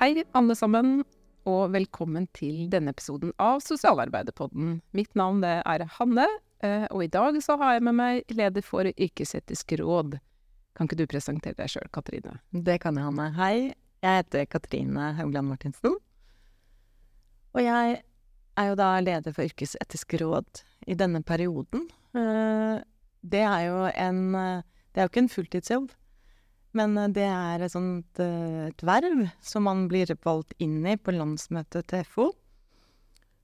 Hei, alle sammen, og velkommen til denne episoden av Sosialarbeiderpodden. Mitt navn er Hanne, eh, og i dag så har jeg med meg leder for Yrkesetisk råd. Kan ikke du presentere deg sjøl, Katrine? Det kan jeg, Hanne. Hei, jeg heter Katrine Haugland Martinsen. Og jeg er jo da leder for Yrkesetisk råd i denne perioden. Eh, Det er jo en eh, Det er jo ikke en fulltidsjobb, men eh, det er et sånt eh, et verv som man blir valgt inn i på landsmøtet til FO.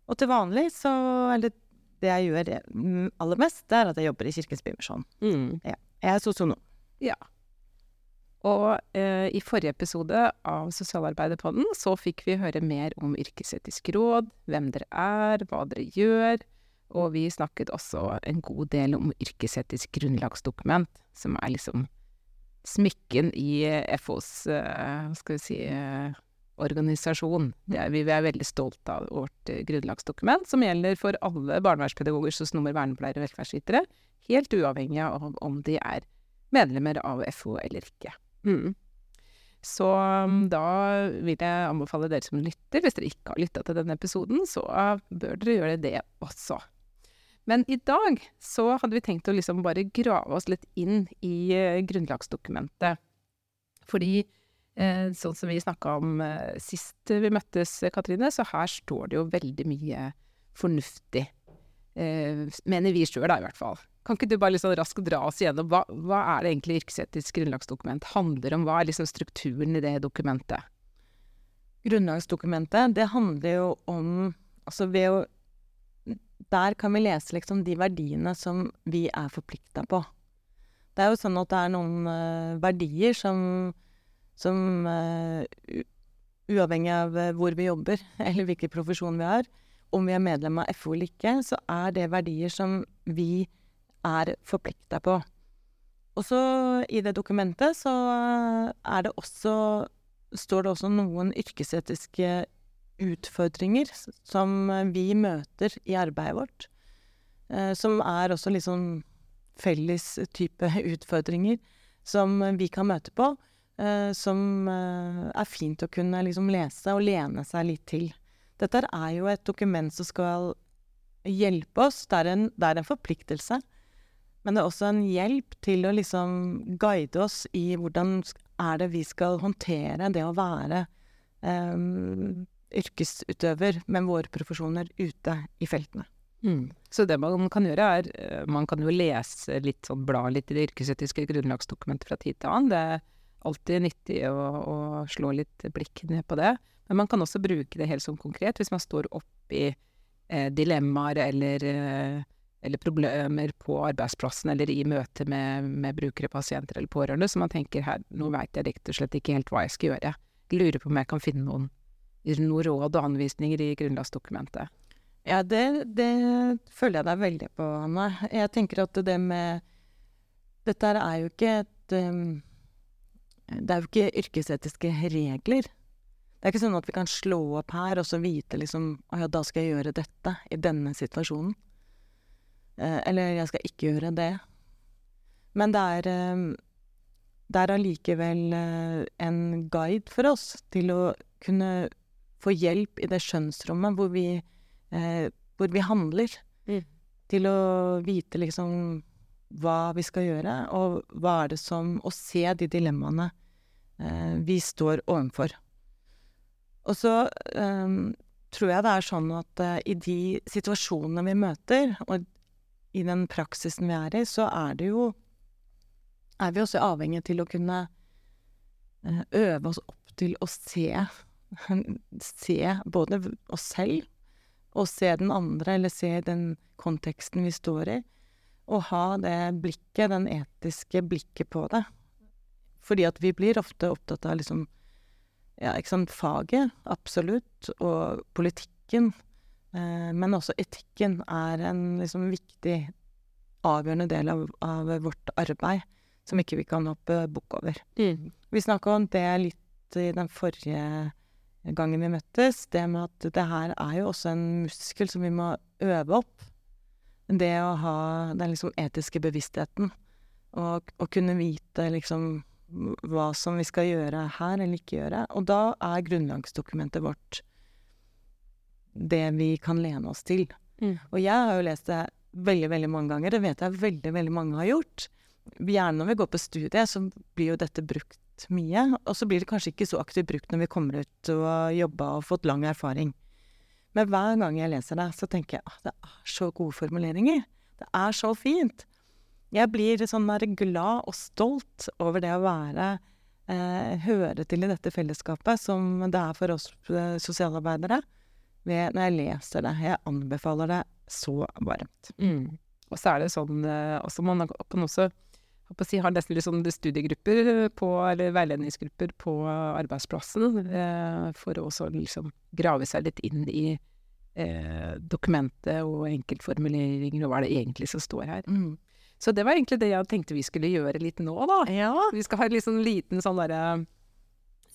Og til vanlig så Eller det jeg gjør mm, aller mest, det er at jeg jobber i Kirkens Bymisjon. Mm. Jeg er sosionom. Og eh, i forrige episode av Sosialarbeiderpodden så fikk vi høre mer om yrkesetisk råd, hvem dere er, hva dere gjør, og vi snakket også en god del om yrkesetisk grunnlagsdokument, som er liksom smykken i eh, FOs, eh, skal vi si, eh, organisasjon. Det er, vi er veldig stolte av vårt grunnlagsdokument, som gjelder for alle barnevernspedagoger, sosionomer, vernepleiere og velferdsytere, helt uavhengig av om de er medlemmer av FO eller ikke. Mm. Så um, da vil jeg anbefale dere som lytter, hvis dere ikke har lytta til denne episoden, så bør dere gjøre det også. Men i dag så hadde vi tenkt å liksom bare grave oss litt inn i eh, grunnlagsdokumentet. Fordi eh, sånn som vi snakka om eh, sist vi møttes, Katrine, så her står det jo veldig mye fornuftig. Eh, mener vi sjøl, da, i hvert fall. Kan ikke du bare sånn raskt dra oss igjennom hva, hva er det egentlig yrkesetisk grunnlagsdokument handler om? Hva er liksom strukturen i det dokumentet? Grunnlagsdokumentet, det handler jo om Altså ved å Der kan vi lese liksom de verdiene som vi er forplikta på. Det er jo sånn at det er noen uh, verdier som som uh, Uavhengig av eh, hvor vi jobber, eller hvilken profesjon vi har, om vi er medlem av FO eller ikke, så er det verdier som vi er forplikta på. Og så i det dokumentet så er det også står det også noen yrkesetiske utfordringer som vi møter i arbeidet vårt. eh, Som er også sånn felles type utfordringer som vi kan møte på. eh, Som eh, er fint å kunne liksom lese og lene seg litt til. Dette er jo et dokument som skal hjelpe oss. Det er en, det er en forpliktelse. Men det er også en hjelp til å liksom guide oss i hvordan er det vi skal håndtere det å være em, yrkesutøver med våre profesjoner ute i feltene. Mm. Så det man kan gjøre er eh, Man kan jo lese litt sånn, bla litt i det yrkesetiske grunnlagsdokumentet fra tid til annen. Det er alltid nyttig å, å slå litt blikk ned på det. Men man kan også bruke det helt sånn konkret hvis man står oppi eh, dilemmaer eller, eh, eller problemer på arbeidsplassen eller i møte med, med brukere, pasienter eller pårørende, så man tenker her, nå veit jeg rett og slett ikke helt hva jeg skal gjøre. Lurer på om jeg kan finne noen, noen råd og anvisninger i grunnlagsdokumentet. Ja, det, det føler jeg deg veldig på, Anna. Jeg tenker at det med Dette er jo ikke et em, Det er jo ikke yrkesetiske regler. Det er ikke sånn at vi kan slå opp her og så vite liksom Å ja, da skal jeg gjøre dette i denne situasjonen. Eh, eller jeg skal ikke gjøre det. Men det er em, Det er allikevel eh, en guide for oss til å kunne få hjelp i det skjønnsrommet hvor vi eh, hvor vi handler. Mm. Til å vite liksom hva vi skal gjøre, og hva er det som Å se de dilemmaene eh, vi står overfor. Og så eh, tror jeg det er sånn at eh, i de situasjonene vi møter, og i den praksisen vi er i, så er det jo Er vi også avhengig til å kunne eh, øve oss opp til å se Se både oss selv og se den andre, eller se den konteksten vi står i, og ha det blikket, den etiske blikket på det. Fordi at vi blir ofte opptatt av liksom ja, ikke sant, faget, absolutt, og politikken, eh, men også etikken er en liksom viktig, avgjørende del av, av vårt arbeid, som ikke vi kan hoppe bukk over. Vi snakka om det litt i den forrige gangen vi møttes, det med at det her er jo også en muskel som vi må øve opp. Det å ha den liksom etiske bevisstheten, og, og kunne vite liksom hva som vi skal gjøre her eller ikke gjøre. Og da er grunnlagsdokumentet vårt det vi kan lene oss til. Mm. Og jeg har jo lest det veldig, veldig mange ganger. Det vet jeg veldig, veldig mange har gjort. Gjerne når vi går på studiet, så blir jo dette brukt mye. Og så blir det kanskje ikke så aktivt brukt når vi kommer ut og har jobba og fått lang erfaring. Men hver gang jeg leser det, så tenker jeg at det er så gode formuleringer. Det er så fint. Jeg blir sånn glad og stolt over det å være eh, Høre til i dette fellesskapet som det er for oss eh, sosialarbeidere. Ved, når jeg leser det. Jeg anbefaler det så varmt. Mm. Og så er det sånn eh, også Man kan også si, har nesten litt sånn studiegrupper på, eller veiledningsgrupper på arbeidsplassen, eh, for å også liksom grave seg litt inn i eh, dokumentet og enkeltformuleringer, og hva er det egentlig som står her. Mm. Så det var egentlig det jeg tenkte vi skulle gjøre litt nå, da. Ja. Vi skal ha en liksom liten sånn derre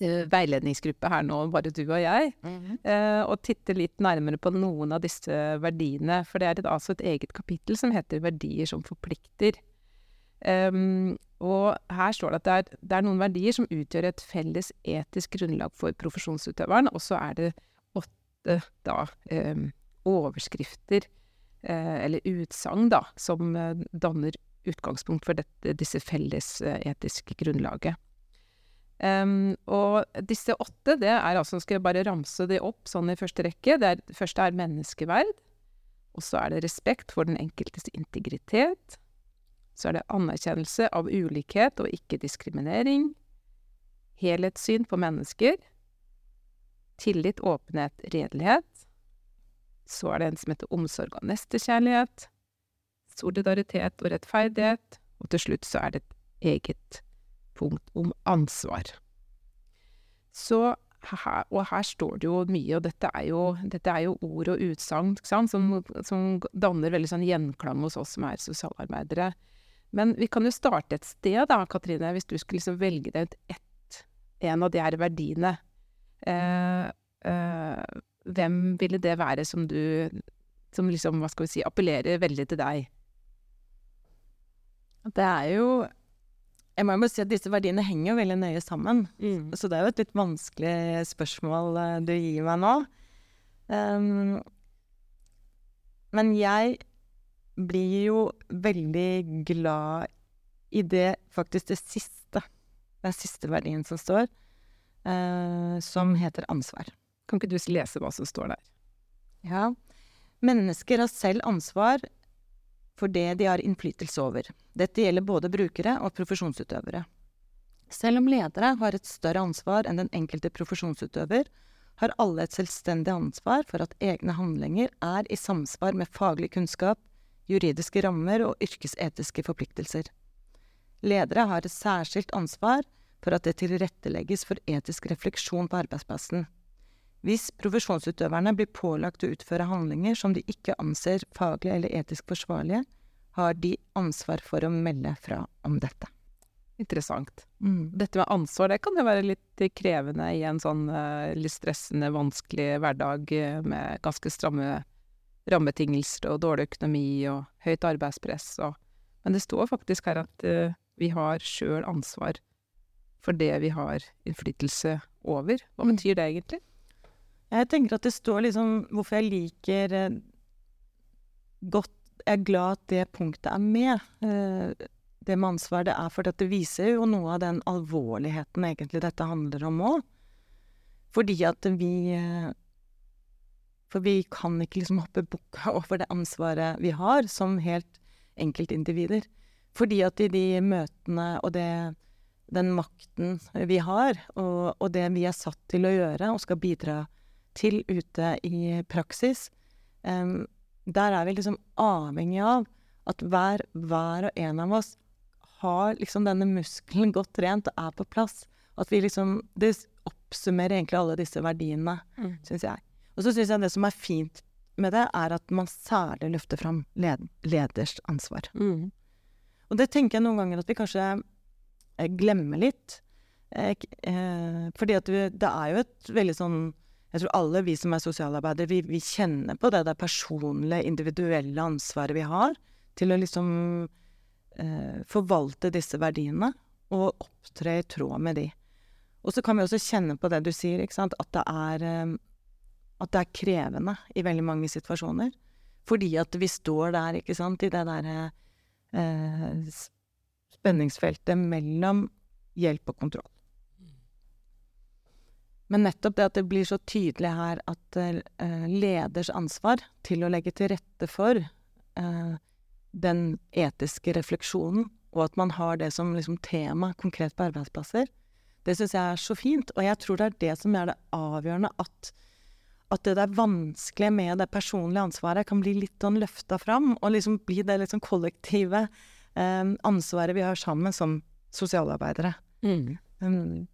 eh, veiledningsgruppe her nå, bare du og jeg. Eh, og titte litt nærmere på noen av disse verdiene. For det er et, altså et eget kapittel som heter 'Verdier som forplikter'. Em, og her står det at det er, det er noen verdier som utgjør et felles etisk grunnlag for profesjonsutøveren, og så er det åtte da um, overskrifter, uh, eller utsagn, da, som uh, danner utgangspunkt for dette, disse felles uh, etiske grunnlaget. Um, og disse åtte, det er altså, skal jeg bare ramse de opp sånn i første rekke. Det, er, det første er menneskeverd. Og så er det respekt for den enkeltes integritet. Så er det anerkjennelse av ulikhet og ikke-diskriminering. Helhetssyn på mennesker. Tillit, åpenhet, redelighet. Så er det en som heter omsorg og nestekjærlighet. Solidaritet og rettferdighet. Og til slutt så er det et eget punkt om ansvar. Så her, og her står det jo mye, og dette er jo, dette er jo ord og utsagn som, som danner veldig sånn gjenklang hos oss som er sosialarbeidere. Men vi kan jo starte et sted, da, Katrine, hvis du skulle liksom velge deg ut ett, en av de her verdiene. Eh, eh, hvem ville det være som du Som liksom, hva skal vi si, appellerer veldig til deg? Det er jo Jeg må jo bare si at disse verdiene henger jo veldig nøye sammen. Så det er jo et litt vanskelig spørsmål eh, du gir meg nå. Um, men jeg blir jo veldig glad i det faktisk det siste, den siste verdien som står, eh, som heter ansvar. Kan ikke du lese hva som står der? Ja. Mennesker har selv ansvar for det de har innflytelse over. Dette gjelder både brukere og profesjonsutøvere. Selv om ledere har et større ansvar enn den enkelte profesjonsutøver, har alle et selvstendig ansvar for at egne handlinger er i samsvar med faglig kunnskap, juridiske rammer og yrkesetiske forpliktelser. Ledere har et særskilt ansvar for at det tilrettelegges for etisk refleksjon på arbeidsplassen. Hvis profesjonsutøverne blir pålagt å utføre handlinger som de ikke anser faglig eller etisk forsvarlige, har de ansvar for å melde fra om dette. Interessant. Dette med ansvar, det kan jo være litt krevende i en sånn eh, litt stressende, vanskelig hverdag eh, med ganske stramme rammebetingelser og dårlig økonomi og høyt arbeidspress og Men det står faktisk her at uh, vi har sjøl ansvar for det vi har innflytelse over. Hva Mm. betyr det egentlig? Jeg tenker at det står liksom Hvorfor jeg liker eh, godt Jeg er glad at det punktet er med. Eh, det med ansvar, det er fordi at det viser jo noe av den alvorligheten egentlig dette handler om òg. Fordi at vi eh, For vi kan ikke liksom hoppe bukka over det ansvaret vi har som helt enkeltindivider. Fordi at i de møtene og det, den makten vi har, og, og det vi er satt til å gjøre og skal bidra til ute i praksis, um, der er vi liksom avhengig av at hver, hver og en av oss har liksom denne muskelen godt trent og er på plass. At vi liksom Det oppsummerer egentlig alle disse verdiene, Mm. syns jeg. Og så syns jeg det som er fint med det, er at man særlig løfter fram led leders ansvar. Mm. Og det tenker jeg noen ganger at vi kanskje eh, glemmer litt. Eh, eh, fordi at vi, det er jo et veldig sånn Jeg tror alle vi som er sosialarbeidere, vi, vi kjenner på det der personlige, individuelle ansvaret vi har til å liksom eh, forvalte disse verdiene. og opptre i tråd med de. Og så kan vi også kjenne på det du sier, ikke sant, at det er at det er krevende i veldig mange situasjoner. Fordi at vi står der, ikke sant, i det derre eh, spenningsfeltet mellom hjelp og kontroll. Men nettopp det at det blir så tydelig her at eh, leders ansvar til å legge til rette for eh, den etiske refleksjonen, og at man har det som liksom tema konkret på arbeidsplasser, det syns jeg er så fint. Og jeg tror det er det som er det avgjørende, at at det der vanskelige med det personlige ansvaret kan bli litt sånn løfta fram, og liksom bli det liksom kollektive eh, ansvaret vi har sammen som sosialarbeidere. Mm. Um,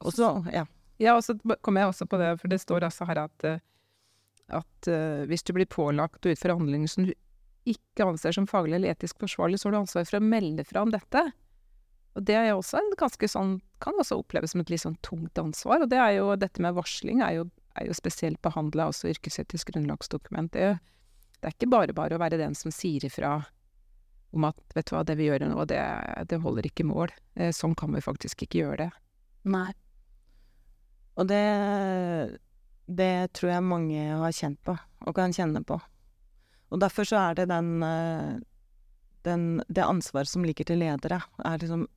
og så, ja. Ja, og så kom jeg også på det, for det står altså her at, eh, at uh, hvis du blir pålagt å utføre handlinger som du ikke anser som faglig eller etisk forsvarlig, så har du ansvar for å melde fra om dette. Og det er også en ganske sånn Kan også oppleves som et litt sånn tungt ansvar. Og det er jo Dette med varsling er jo er jo spesielt behandla også yrkesetisk grunnlagsdokument. Det, det, er ikke bare bare å være den som sier ifra om at vet du hva, det vi gjør nå, det, det holder ikke mål. Eh, sånn kan vi faktisk ikke gjøre det. Nei. Og det, det tror jeg mange har kjent på, og kan kjenne på. Og derfor så er det den, eh, den Det ansvaret som ligger til ledere, er liksom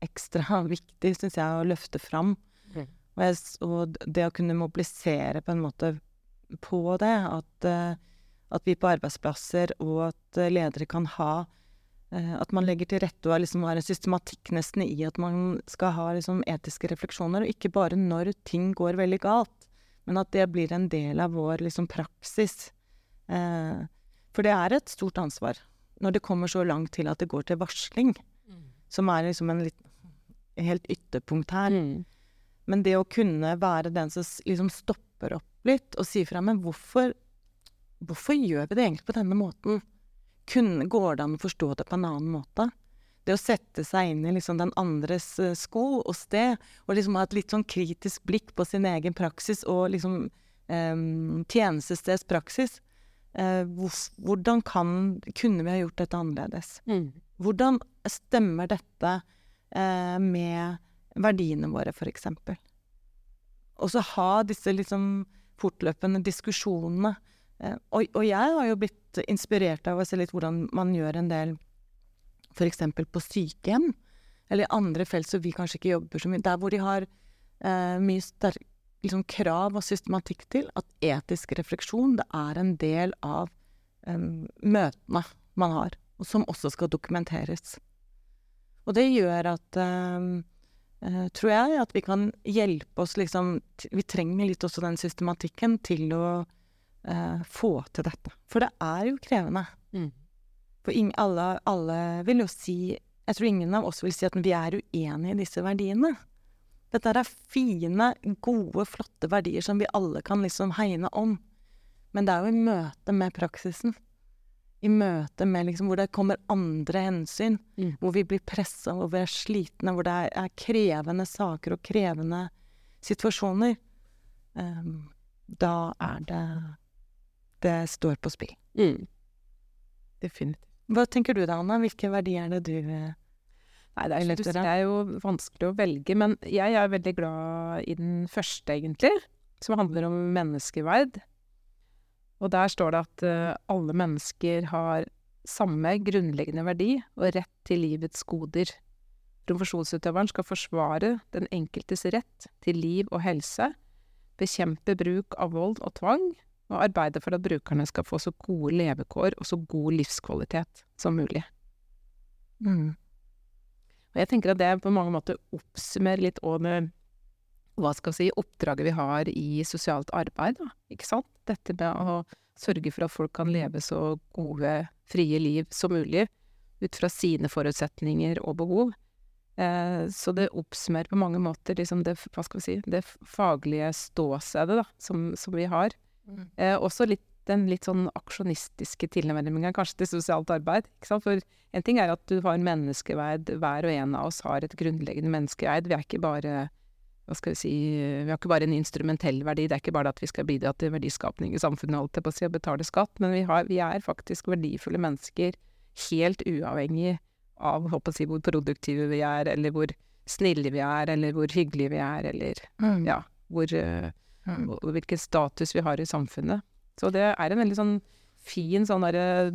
ekstra viktig, syns jeg, å løfte fram. Og, jeg, og, det å kunne mobilisere på en måte på det, at, uh, at vi på arbeidsplasser og at uh, ledere kan ha uh, At man legger til rette og liksom har en systematikk nesten i at man skal ha liksom, etiske refleksjoner, og ikke bare når ting går veldig galt, men at det blir en del av vår liksom, praksis. for det er et stort ansvar når det kommer så langt til at det går til varsling, mm. som er liksom en litt helt ytterpunkt her. Mm. Men det å kunne være den som liksom stopper opp litt og sier fra Men hvorfor, hvorfor gjør vi det egentlig på denne måten? Kunne, går det an å forstå det på en annen måte? Det å sette seg inn i liksom den andres uh, sko og sted, og liksom ha et litt sånn kritisk blikk på sin egen praksis og liksom um, tjenestesteds praksis. Uh, hvordan kan, kunne vi ha gjort dette annerledes? Mm. Hvordan stemmer dette uh, med verdiene våre, f.eks. Og så ha disse liksom fortløpende diskusjonene. Eh, og, og, jeg har jo blitt inspirert av å se litt hvordan man gjør en del f.eks. på sykehjem, eller andre felt som vi kanskje ikke jobber så mye Der hvor de har eh, mye sterk, liksom, krav og systematikk til at etisk refleksjon det er en del av eh, møtene man har, og som også skal dokumenteres. Og det gjør at eh, tror jeg, at vi kan hjelpe oss liksom Vi trenger litt også den systematikken til å uh, få til dette. For det er jo krevende. Mm. For ingen, alle, alle, vil jo si Jeg tror ingen av oss vil si at vi er uenige i disse verdiene. Dette er fine, gode, flotte verdier som vi alle kan liksom hegne om. Men det er jo i møte med praksisen i møte med liksom hvor det kommer andre hensyn, mm. hvor vi blir pressa, hvor vi er slitne, hvor det er, er krevende saker og krevende situasjoner, um, da er det Det står på spill. Mm. Definitivt. Hva tenker du da, Anna? Hvilke verdier er det du eh, Nei, det er, det er jo vanskelig å velge, men jeg er veldig glad i den første, egentlig, som handler om menneskeverd. Og der står det at uh, alle mennesker har samme grunnleggende verdi og rett til livets goder. Profesjonsutøveren skal forsvare den enkeltes rett til liv og helse, bekjempe bruk av vold og tvang, og arbeide for at brukerne skal få så gode levekår og så god livskvalitet som mulig. Mm. Og jeg tenker at det på mange måter oppsummerer litt òg med hva skal vi si, oppdraget vi har i sosialt arbeid, da, ikke sant? Dette med å sørge for at folk kan leve så gode, frie liv som mulig, ut fra sine forutsetninger og behov. Eh, så det oppsummerer på mange måter liksom det, si, det faglige ståstedet da, som, som vi har. Mm. Eh, også litt den litt sånn aksjonistiske tilnærminga kanskje til sosialt arbeid. For en ting er at du har menneskeverd, hver og en av oss har et grunnleggende menneskeverd. Vi er ikke bare hva skal vi si, vi har ikke bare en instrumentell verdi, det er ikke bare at vi skal bidra til verdiskapning i samfunnet, holdt jeg på å si, og betale skatt, men vi, har, vi er faktisk verdifulle mennesker helt uavhengig av håper å si, hvor produktive vi er, eller hvor snille vi er, eller hvor hyggelige vi er, eller Mm. ja, hvor, eh, Mm. og og hvilken status vi har i samfunnet. Så det er en veldig sånn fin sånn der,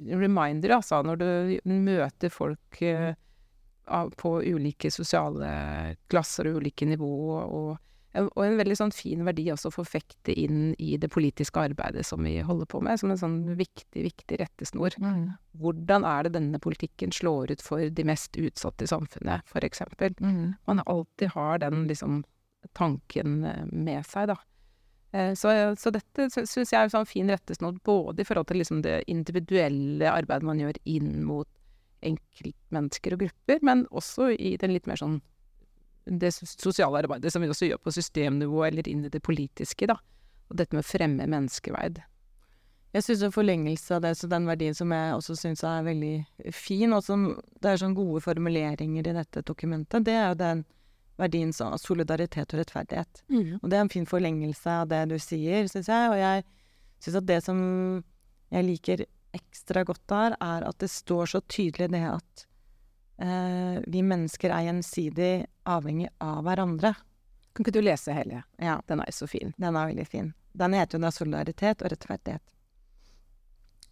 reminder, altså, når du møter folk eh, av, på ulike sosiale klasser og ulike nivå, og, og en veldig sånn fin verdi også å forfekte inn i det politiske arbeidet som vi holder på med, som en sånn viktig, viktig rettesnor. Mm. Hvordan er det denne politikken slår ut for de mest utsatte i samfunnet, for eksempel? Mm. man alltid har den liksom tanken eh, med seg, da. Eh, Så, så dette syns jeg er en sånn fin rettesnor, både i forhold til liksom det individuelle arbeidet man gjør inn mot enkeltmennesker og grupper, men også i den litt mer sånn det sosiale arbeidet som vi også gjør på systemnivå, eller inn i det politiske, da. Og dette med å fremme menneskeverd. Jeg syns en forlengelse av det, så den verdien som jeg også syns er veldig fin, og som det er sånn gode formuleringer i dette dokumentet, det er jo den verdien av solidaritet og rettferdighet. Og det er en fin forlengelse av det du sier, syns jeg. Og jeg syns at det som jeg liker ekstra godt der, er at det står så tydelig det at eh, vi mennesker er gjensidig avhengig av hverandre. Kan ikke du lese hele? Ja, Den er så fin. den er veldig fin. Den heter jo da solidaritet og rettferdighet.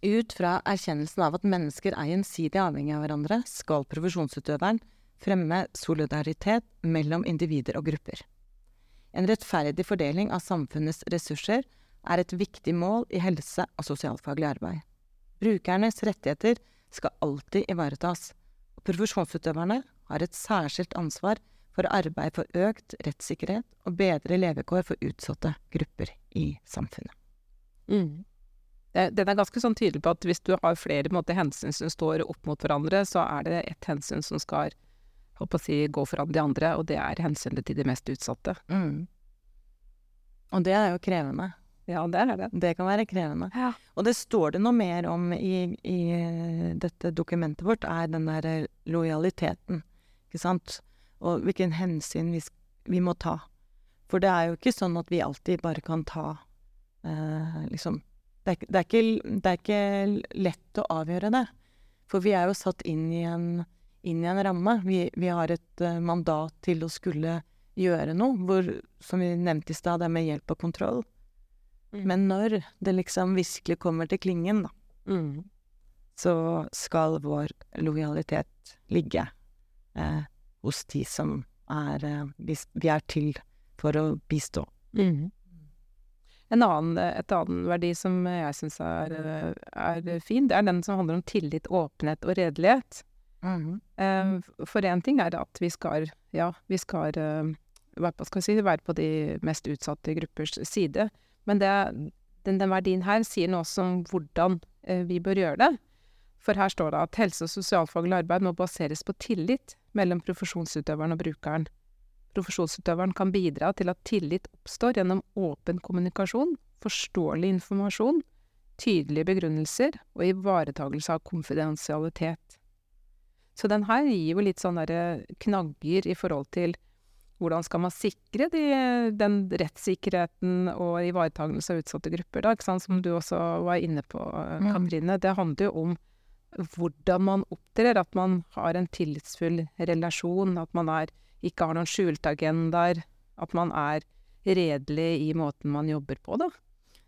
Ut fra erkjennelsen av at mennesker er gjensidig avhengig av hverandre, skal profesjonsutøveren fremme solidaritet mellom individer og grupper. En rettferdig fordeling av samfunnets ressurser er et viktig mål i helse- og sosialfaglig arbeid. Brukernes rettigheter skal alltid ivaretas, og profesjonsutøverne har et særskilt ansvar for arbeid for økt rettssikkerhet og bedre levekår for utsatte grupper i samfunnet. Mm. Den er ganske sånn tydelig på at hvis du har flere måte, hensyn som står opp mot hverandre, så er det ett hensyn som skal å si, gå foran de andre, og det er hensynet til de mest utsatte. Og det er jo krevende. Ja, det er det. Det kan være krevende. Ja. Og det står det noe mer om i, i dette dokumentet vårt, er den der lojaliteten, ikke sant? Og hvilken hensyn vi, vi må ta. For det er jo ikke sånn at vi alltid bare kan ta eh, liksom det er, det, er ikke, det er ikke lett å avgjøre det. For vi er jo satt inn i en, inn i en ramme. Vi, vi har et eh, mandat til å skulle gjøre noe, hvor, som vi nevnte i stad, det er med hjelp og kontroll. Mm. Men når det liksom virkelig kommer til klingen, da, Mm. så skal vår lojalitet ligge eh, hos de som er eh, vi, er til for å bistå. Mm. En annen, et annen verdi som jeg syns er, er fin, det er den som handler om tillit, åpenhet og redelighet. Eh, For én ting er at vi skal, ja, vi skal hva skal vi si, være på de mest utsatte gruppers side. Men det, den, den verdien her sier noe også om hvordan eh, vi bør gjøre det. For her står det at helse- og sosialfaglig arbeid må baseres på tillit mellom profesjonsutøveren og brukeren. Profesjonsutøveren kan bidra til at tillit oppstår gjennom åpen kommunikasjon, forståelig informasjon, tydelige begrunnelser og ivaretagelse av konfidensialitet. Så den her gir jo litt sånne knagger i forhold til hvordan skal man sikre de, den rettssikkerheten og ivaretagelse av utsatte grupper, da, sant, som du også var inne på, Mm. Katrine. Det handler jo om hvordan man opptrer, at man har en tillitsfull relasjon, at man er, ikke har noen skjulte agendaer, at man er redelig i måten man jobber på, da.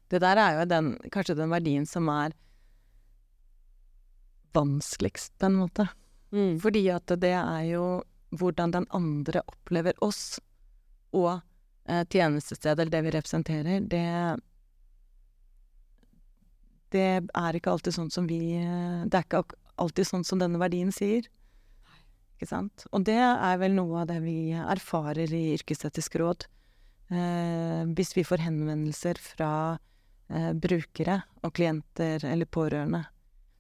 Det der er jo den, kanskje den verdien som er vanskeligst, på en måte. Fordi at det er jo hvordan den andre opplever oss og eh, tjenestestedet, eller det vi representerer, det Det er ikke alltid sånn som vi eh, Det er ikke alltid sånn som denne verdien sier. Ikke sant? Og det er vel noe av det vi erfarer i Yrkesetisk råd. Eh, hvis vi får henvendelser fra eh, brukere og klienter eller pårørende,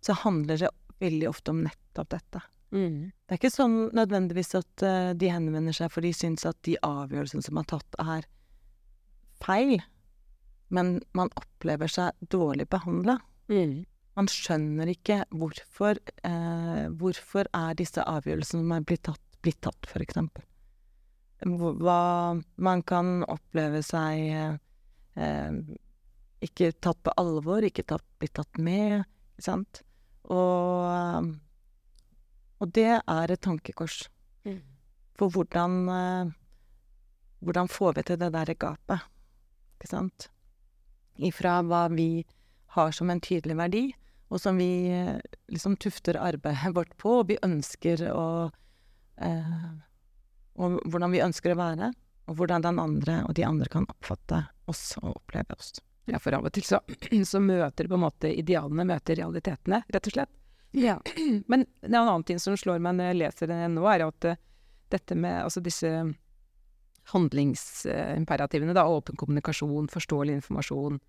så handler det veldig ofte om nettopp dette. Det er ikke sånn nødvendigvis at uh, de henvender seg for de syns at de avgjørelsene som er tatt, er feil, men man opplever seg dårlig behandla. Man skjønner ikke hvorfor uh, Hvorfor er disse avgjørelsene som er blitt tatt, blitt tatt, for eksempel. Hva Man kan oppleve seg eh, ikke tatt på alvor, ikke tatt, blitt tatt med, sant. Og, og det er et tankekors. For hvordan eh, Hvordan får vi til det derre gapet, ikke sant? Ifra hva vi har som en tydelig verdi, og som vi eh, liksom tufter arbeidet vårt på, og vi ønsker å eh, Og hvordan vi ønsker å være, og hvordan den andre og de andre kan oppfatte oss og oppleve oss. Ja, for av og til så, så møter på en måte idealene møter realitetene, rett og slett. Ja. Men en annen ting som slår meg når jeg leser det nå, er at uh, dette med altså disse handlingsimperativene, da, åpen kommunikasjon, forståelig informasjon,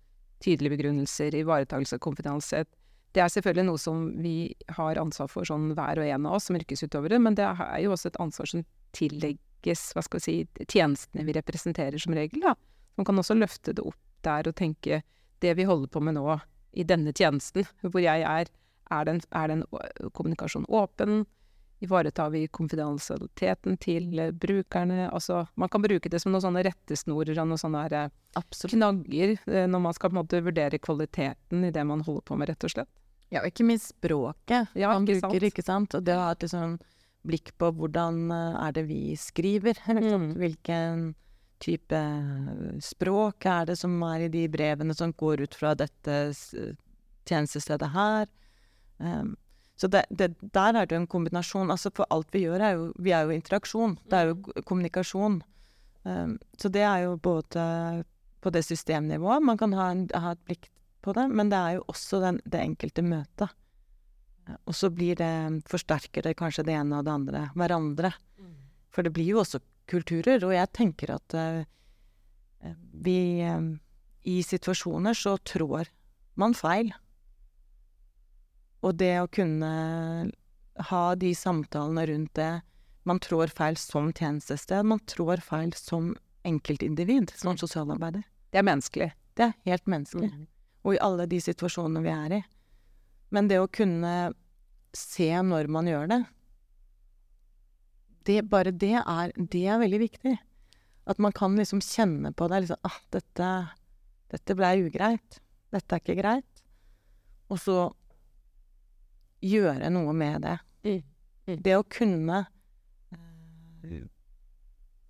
tydelige begrunnelser, ivaretakelse av konfidensialitet, det er selvfølgelig noe som vi har ansvar for sånn hver og en av oss som yrkesutøvere, men det er jo også et ansvar som tillegges, hva skal vi si, tjenestene vi representerer som regel, da. Man kan også løfte det opp der og tenke det vi holder på med nå i denne tjenesten, hvor jeg er, er den, er den kommunikasjonen åpen? Ivaretar vi konfidensialiteten til brukerne? Altså, man kan bruke det som noen sånne rettesnorer og noen sånne knagger når man skal måte vurdere kvaliteten i det man holder på med, rett og slett. Ja, og ikke minst språket ja, man ikke bruker, sant? ikke sant. Og det å ha et liksom, blikk på hvordan er det vi skriver, liksom. Mm. Hvilken type språk er det som er i de brevene som går ut fra dette tjenestestedet her. Um, så det, det, der er det jo en kombinasjon. Altså for alt vi gjør, er jo Vi er jo interaksjon. Det er jo kommunikasjon. Um, så det er jo både på det systemnivået man kan ha, en, ha et blikk på det, men det er jo også den, det enkelte møtet. Og så blir det Forsterker det kanskje det ene og det andre hverandre. For det blir jo også kulturer, og jeg tenker at eh, vi eh, I situasjoner så trår man feil. Og det å kunne ha de samtalene rundt det Man trår feil som tjenestested, man trår feil som enkeltindivid, som Mm. sosialarbeider. Det er menneskelig. Det er helt menneskelig. Og i alle de situasjonene vi er i. Men det å kunne se når man gjør det, det bare det er, det er veldig viktig. At man kan liksom kjenne på det. Liksom, ah, dette, dette ble ugreit. Dette er ikke greit. Og så gjøre noe med det. Mm. Mm. Det å kunne eh,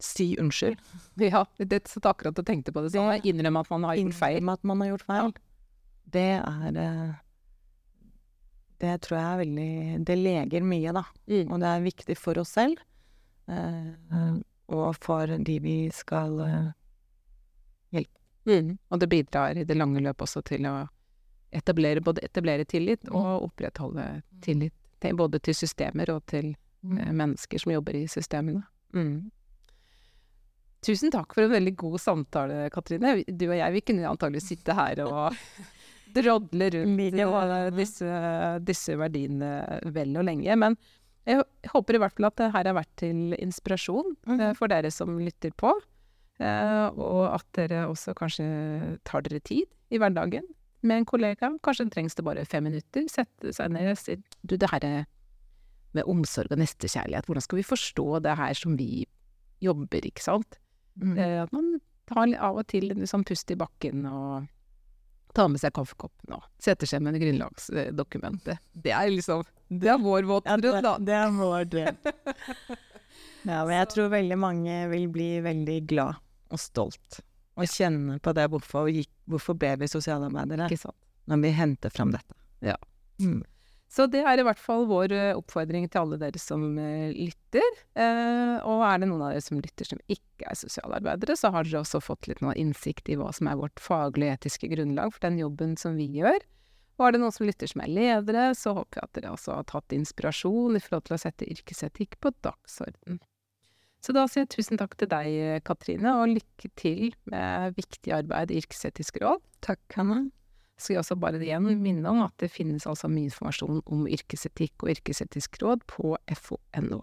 si unnskyld. Ja, det satt akkurat og tenkte på det sånn. Innrømme at man har gjort feil. Innrømme at man har gjort feil. Det er eh, Det tror jeg er veldig Det leger mye, da. Mm. Og det er viktig for oss selv. Uh, og for de vi skal hjelpe. Mm. Og det bidrar i det lange løp også til å etablere, både etablere tillit Mm. og opprettholde tillit. Til, både til systemer og til eh, mennesker som jobber i systemene. Mm. Tusen takk for en veldig god samtale, Katrine. Du og jeg, vi kunne antagelig sitte her og drodle rundt eh, disse, disse verdiene vel og lenge. Men jeg håper i hvert fall at det her har vært til inspirasjon eh, for dere som lytter på. Og at dere også kanskje tar dere tid i hverdagen med en kollega. Kanskje trengs det bare fem minutter. Sette seg ned og si du, det her er med omsorg og nestekjærlighet, hvordan skal vi forstå det her som vi jobber, ikke sant? Mm. Eh, at man tar av og til en sånn pust i bakken og tar med seg kaffekoppen og setter seg med grunnlagsdokumentet. Det er liksom Det er vår våt det, da. det er vår drøm. ja, men jeg tror veldig mange vil bli veldig glad og stolt. Og kjenne på det hvorfor, gikk, hvorfor ble vi sosialarbeidere, når vi henter fram dette. Ja. Mm. Så det er i hvert fall vår eh, oppfordring til alle dere som eh, lytter. Eh, og er det noen av dere som lytter som ikke er sosialarbeidere, så har dere også fått litt noe innsikt i hva som er vårt faglige etiske grunnlag for den jobben som vi gjør. Og er det noen som lytter som er ledere, så håper jeg at dere også har tatt inspirasjon i forhold til å sette yrkesetikk på dagsorden. Så da sier jeg tusen takk til deg, Katrine, og lykke til med viktig arbeid i Yrkesetisk råd. Takk, Hanna. skal jeg også bare igjen minne om at det finnes altså mye informasjon om yrkesetikk og yrkesetisk råd på fo.no.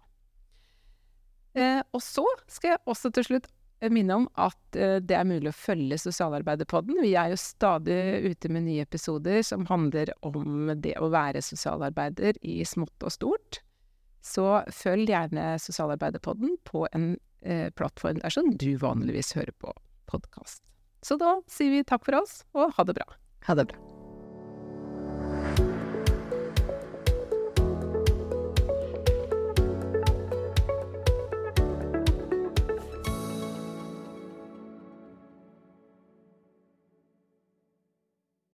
Eh, og så skal jeg også til slutt eh, minne om at eh, det er mulig å følge Sosialarbeiderpodden. Vi er jo stadig ute med nye episoder som handler om det å være sosialarbeider i smått og stort. Så følg gjerne Sosialarbeiderpodden på en eh, plattform der som du vanligvis hører på podkast. Så da sier vi takk for oss, og ha det bra. Ha det bra.